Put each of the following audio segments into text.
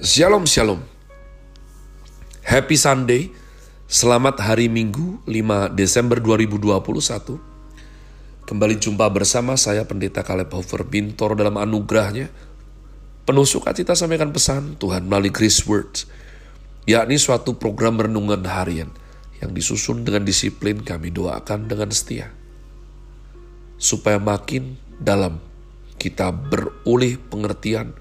Shalom Shalom. Happy Sunday. Selamat hari Minggu 5 Desember 2021 Kembali jumpa bersama saya Pendeta Caleb Hofer Bintor dalam anugerahnya. Penuh sukacita sampaikan pesan Tuhan melalui Grace Words yakni suatu program renungan harian yang disusun dengan disiplin kami doakan dengan setia. Supaya makin dalam kita beroleh pengertian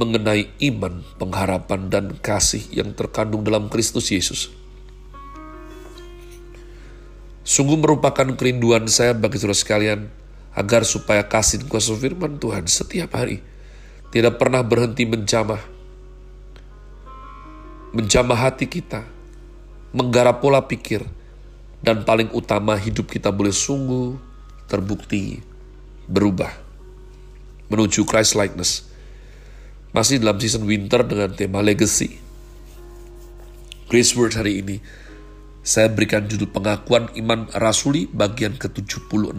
mengenai iman, pengharapan, dan kasih yang terkandung dalam Kristus Yesus. Sungguh merupakan kerinduan saya bagi saudara sekalian, agar supaya kasih kuasa firman Tuhan setiap hari tidak pernah berhenti menjamah, menjamah hati kita, menggarap pola pikir, dan paling utama hidup kita boleh sungguh terbukti berubah menuju Christ likeness masih dalam season winter dengan tema legacy. Grace Word hari ini, saya berikan judul pengakuan iman rasuli bagian ke-76.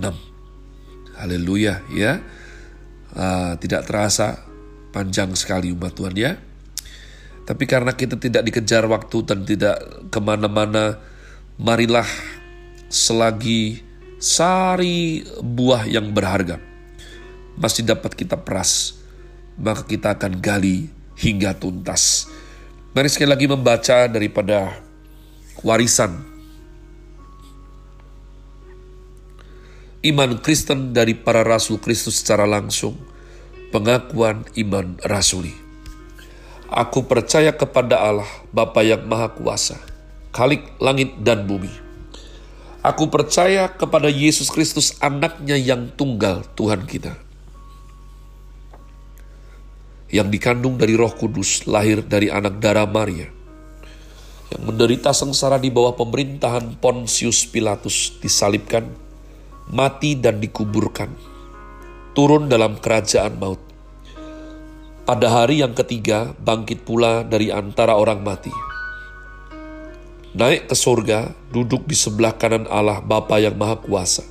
Haleluya ya. Uh, tidak terasa panjang sekali umat Tuhan ya. Tapi karena kita tidak dikejar waktu dan tidak ke mana-mana, marilah selagi sari buah yang berharga masih dapat kita peras maka kita akan gali hingga tuntas. Mari sekali lagi membaca daripada warisan iman Kristen dari para rasul Kristus secara langsung, pengakuan iman rasuli. Aku percaya kepada Allah, Bapa yang Maha Kuasa, Khalik langit dan bumi. Aku percaya kepada Yesus Kristus anaknya yang tunggal Tuhan kita yang dikandung dari Roh Kudus, lahir dari anak darah Maria, yang menderita sengsara di bawah pemerintahan Pontius Pilatus, disalibkan, mati dan dikuburkan, turun dalam kerajaan maut. Pada hari yang ketiga, bangkit pula dari antara orang mati. Naik ke surga, duduk di sebelah kanan Allah Bapa yang Maha Kuasa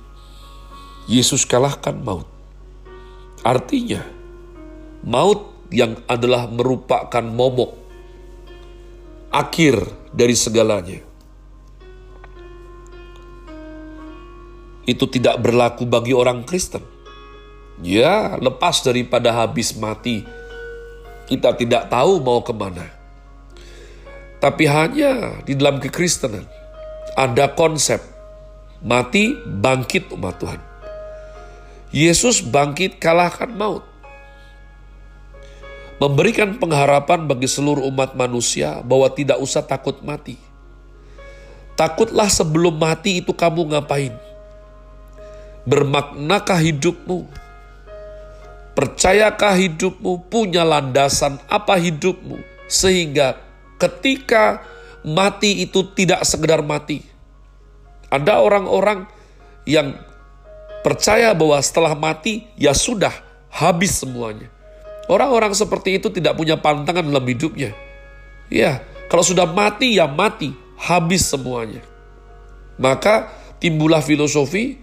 Yesus kalahkan maut. Artinya, maut yang adalah merupakan momok, akhir dari segalanya. Itu tidak berlaku bagi orang Kristen. Ya, lepas daripada habis mati, kita tidak tahu mau ke mana. Tapi hanya di dalam kekristenan ada konsep mati bangkit umat Tuhan. Yesus bangkit kalahkan maut. Memberikan pengharapan bagi seluruh umat manusia bahwa tidak usah takut mati. Takutlah sebelum mati itu kamu ngapain? Bermaknakah hidupmu? Percayakah hidupmu punya landasan apa hidupmu? Sehingga ketika mati itu tidak sekedar mati. Ada orang-orang yang percaya bahwa setelah mati ya sudah habis semuanya. Orang-orang seperti itu tidak punya pantangan dalam hidupnya. Ya, kalau sudah mati ya mati, habis semuanya. Maka timbullah filosofi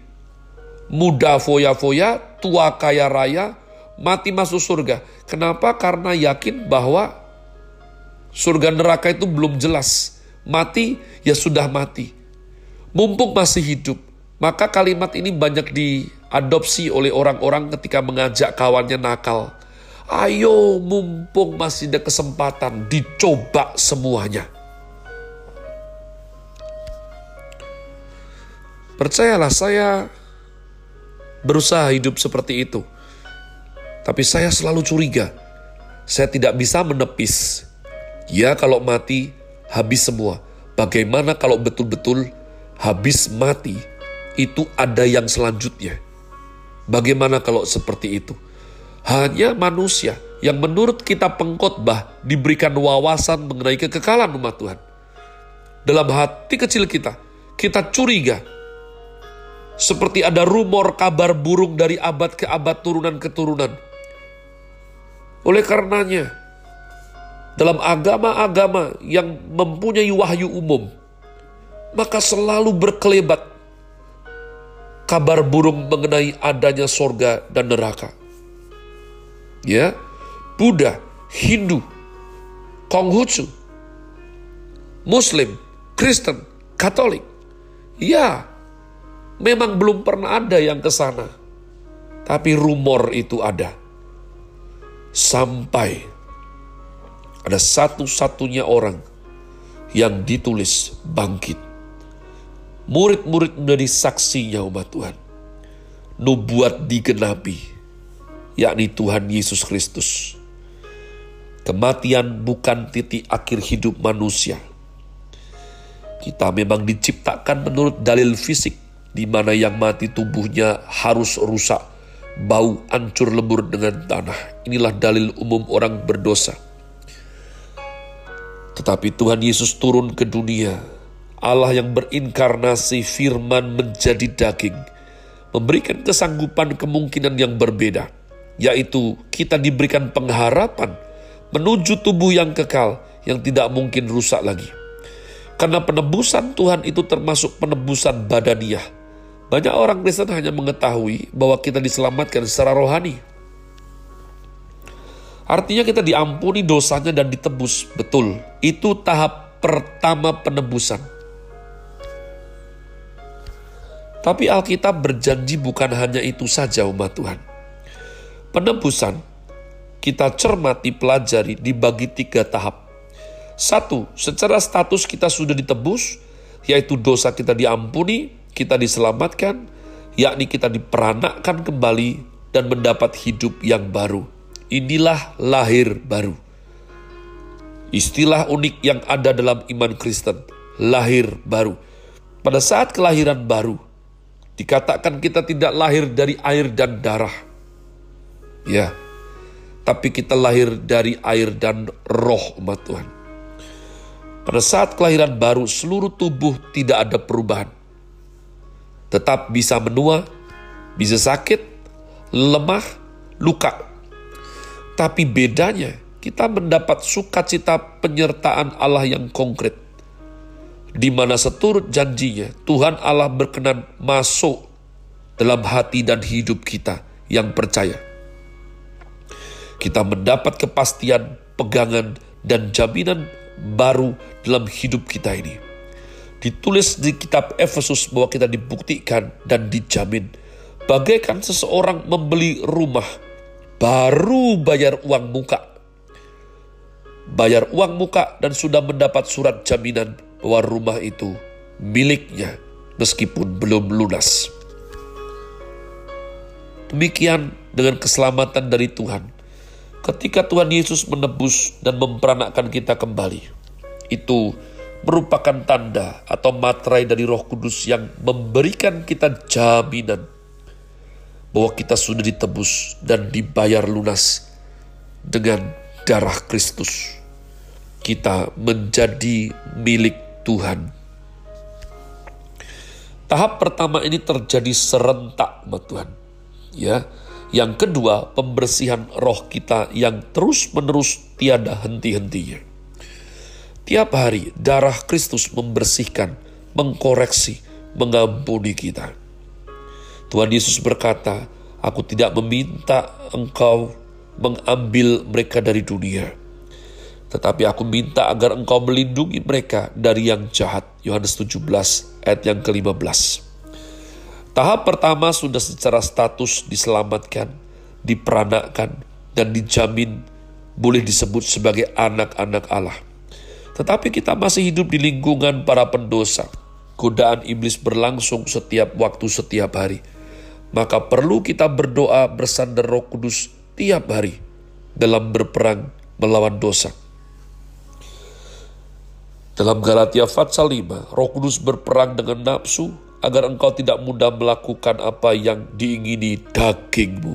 muda foya-foya, tua kaya raya, mati masuk surga. Kenapa? Karena yakin bahwa surga neraka itu belum jelas. Mati ya sudah mati. Mumpung masih hidup, maka kalimat ini banyak diadopsi oleh orang-orang ketika mengajak kawannya nakal. Ayo mumpung masih ada kesempatan, dicoba semuanya. Percayalah saya berusaha hidup seperti itu. Tapi saya selalu curiga. Saya tidak bisa menepis. Ya kalau mati, habis semua. Bagaimana kalau betul-betul habis mati, itu ada yang selanjutnya. Bagaimana kalau seperti itu? Hanya manusia, yang menurut kita pengkhotbah diberikan wawasan mengenai kekekalan umat Tuhan. Dalam hati kecil kita, kita curiga seperti ada rumor kabar burung dari abad ke abad turunan ke turunan. Oleh karenanya, dalam agama-agama yang mempunyai wahyu umum, maka selalu berkelebat kabar burung mengenai adanya sorga dan neraka. Ya, Buddha, Hindu, Konghucu, Muslim, Kristen, Katolik. Ya, Memang belum pernah ada yang ke sana. Tapi rumor itu ada. Sampai ada satu-satunya orang yang ditulis bangkit. Murid-murid menjadi saksinya umat Tuhan. Nubuat digenapi, yakni Tuhan Yesus Kristus. Kematian bukan titik akhir hidup manusia. Kita memang diciptakan menurut dalil fisik, di mana yang mati tubuhnya harus rusak, bau ancur lebur dengan tanah. Inilah dalil umum orang berdosa. Tetapi Tuhan Yesus turun ke dunia, Allah yang berinkarnasi firman menjadi daging, memberikan kesanggupan kemungkinan yang berbeda, yaitu kita diberikan pengharapan menuju tubuh yang kekal yang tidak mungkin rusak lagi. Karena penebusan Tuhan itu termasuk penebusan badaniah, banyak orang Kristen hanya mengetahui bahwa kita diselamatkan secara rohani. Artinya kita diampuni dosanya dan ditebus. Betul, itu tahap pertama penebusan. Tapi Alkitab berjanji bukan hanya itu saja umat Tuhan. Penebusan kita cermati pelajari dibagi tiga tahap. Satu, secara status kita sudah ditebus, yaitu dosa kita diampuni, kita diselamatkan, yakni kita diperanakkan kembali dan mendapat hidup yang baru. Inilah lahir baru. Istilah unik yang ada dalam iman Kristen, lahir baru. Pada saat kelahiran baru, dikatakan kita tidak lahir dari air dan darah. Ya, tapi kita lahir dari air dan roh umat Tuhan. Pada saat kelahiran baru, seluruh tubuh tidak ada perubahan tetap bisa menua, bisa sakit, lemah, luka. Tapi bedanya, kita mendapat sukacita penyertaan Allah yang konkret. Di mana seturut janjinya, Tuhan Allah berkenan masuk dalam hati dan hidup kita yang percaya. Kita mendapat kepastian, pegangan, dan jaminan baru dalam hidup kita ini. Ditulis di kitab Efesus bahwa kita dibuktikan dan dijamin. Bagaikan seseorang membeli rumah baru bayar uang muka. Bayar uang muka dan sudah mendapat surat jaminan bahwa rumah itu miliknya meskipun belum lunas demikian dengan keselamatan dari Tuhan ketika Tuhan Yesus menebus dan memperanakkan kita kembali itu merupakan tanda atau materai dari Roh Kudus yang memberikan kita jaminan bahwa kita sudah ditebus dan dibayar lunas dengan darah Kristus. Kita menjadi milik Tuhan. Tahap pertama ini terjadi serentak, Tuhan. Ya, yang kedua, pembersihan roh kita yang terus-menerus tiada henti-hentinya. Tiap hari darah Kristus membersihkan, mengkoreksi, mengampuni kita. Tuhan Yesus berkata, Aku tidak meminta engkau mengambil mereka dari dunia. Tetapi aku minta agar engkau melindungi mereka dari yang jahat. Yohanes 17 ayat yang ke-15. Tahap pertama sudah secara status diselamatkan, diperanakkan, dan dijamin boleh disebut sebagai anak-anak Allah. Tetapi kita masih hidup di lingkungan para pendosa. Godaan iblis berlangsung setiap waktu, setiap hari. Maka perlu kita berdoa bersandar roh kudus tiap hari dalam berperang melawan dosa. Dalam Galatia Fatsal 5, roh kudus berperang dengan nafsu agar engkau tidak mudah melakukan apa yang diingini dagingmu.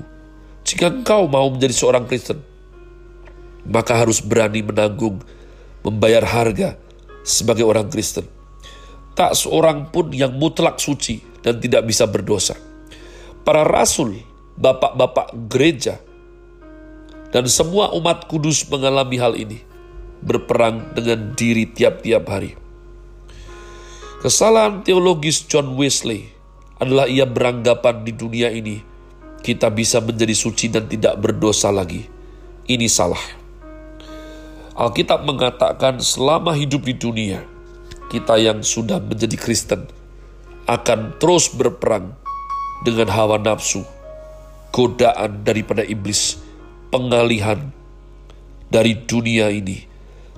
Jika engkau mau menjadi seorang Kristen, maka harus berani menanggung, membayar harga sebagai orang Kristen. Tak seorang pun yang mutlak suci dan tidak bisa berdosa. Para rasul, bapak-bapak gereja, dan semua umat kudus mengalami hal ini, berperang dengan diri tiap-tiap hari. Kesalahan teologis John Wesley adalah ia beranggapan di dunia ini kita bisa menjadi suci dan tidak berdosa lagi. Ini salah. Alkitab mengatakan selama hidup di dunia, kita yang sudah menjadi Kristen akan terus berperang dengan hawa nafsu, godaan daripada iblis, pengalihan dari dunia ini,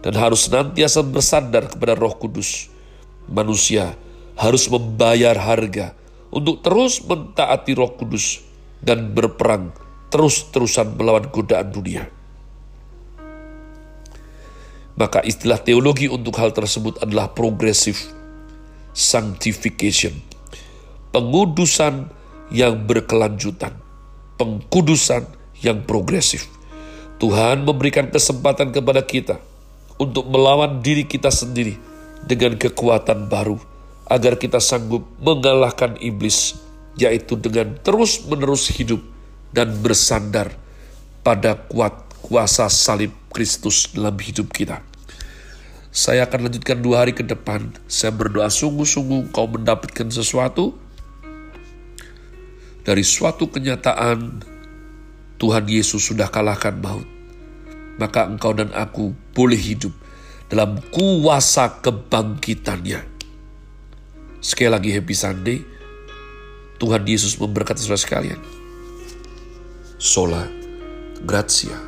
dan harus senantiasa bersandar kepada Roh Kudus. Manusia harus membayar harga untuk terus mentaati Roh Kudus dan berperang terus-terusan melawan godaan dunia. Maka istilah teologi untuk hal tersebut adalah progressive sanctification. Pengudusan yang berkelanjutan. Pengkudusan yang progresif. Tuhan memberikan kesempatan kepada kita untuk melawan diri kita sendiri dengan kekuatan baru agar kita sanggup mengalahkan iblis yaitu dengan terus-menerus hidup dan bersandar pada kuat kuasa salib Kristus dalam hidup kita. Saya akan lanjutkan dua hari ke depan. Saya berdoa sungguh-sungguh kau mendapatkan sesuatu dari suatu kenyataan Tuhan Yesus sudah kalahkan maut. Maka engkau dan aku boleh hidup dalam kuasa kebangkitannya. Sekali lagi happy Sunday. Tuhan Yesus memberkati saudara sekalian. Sola Gracia.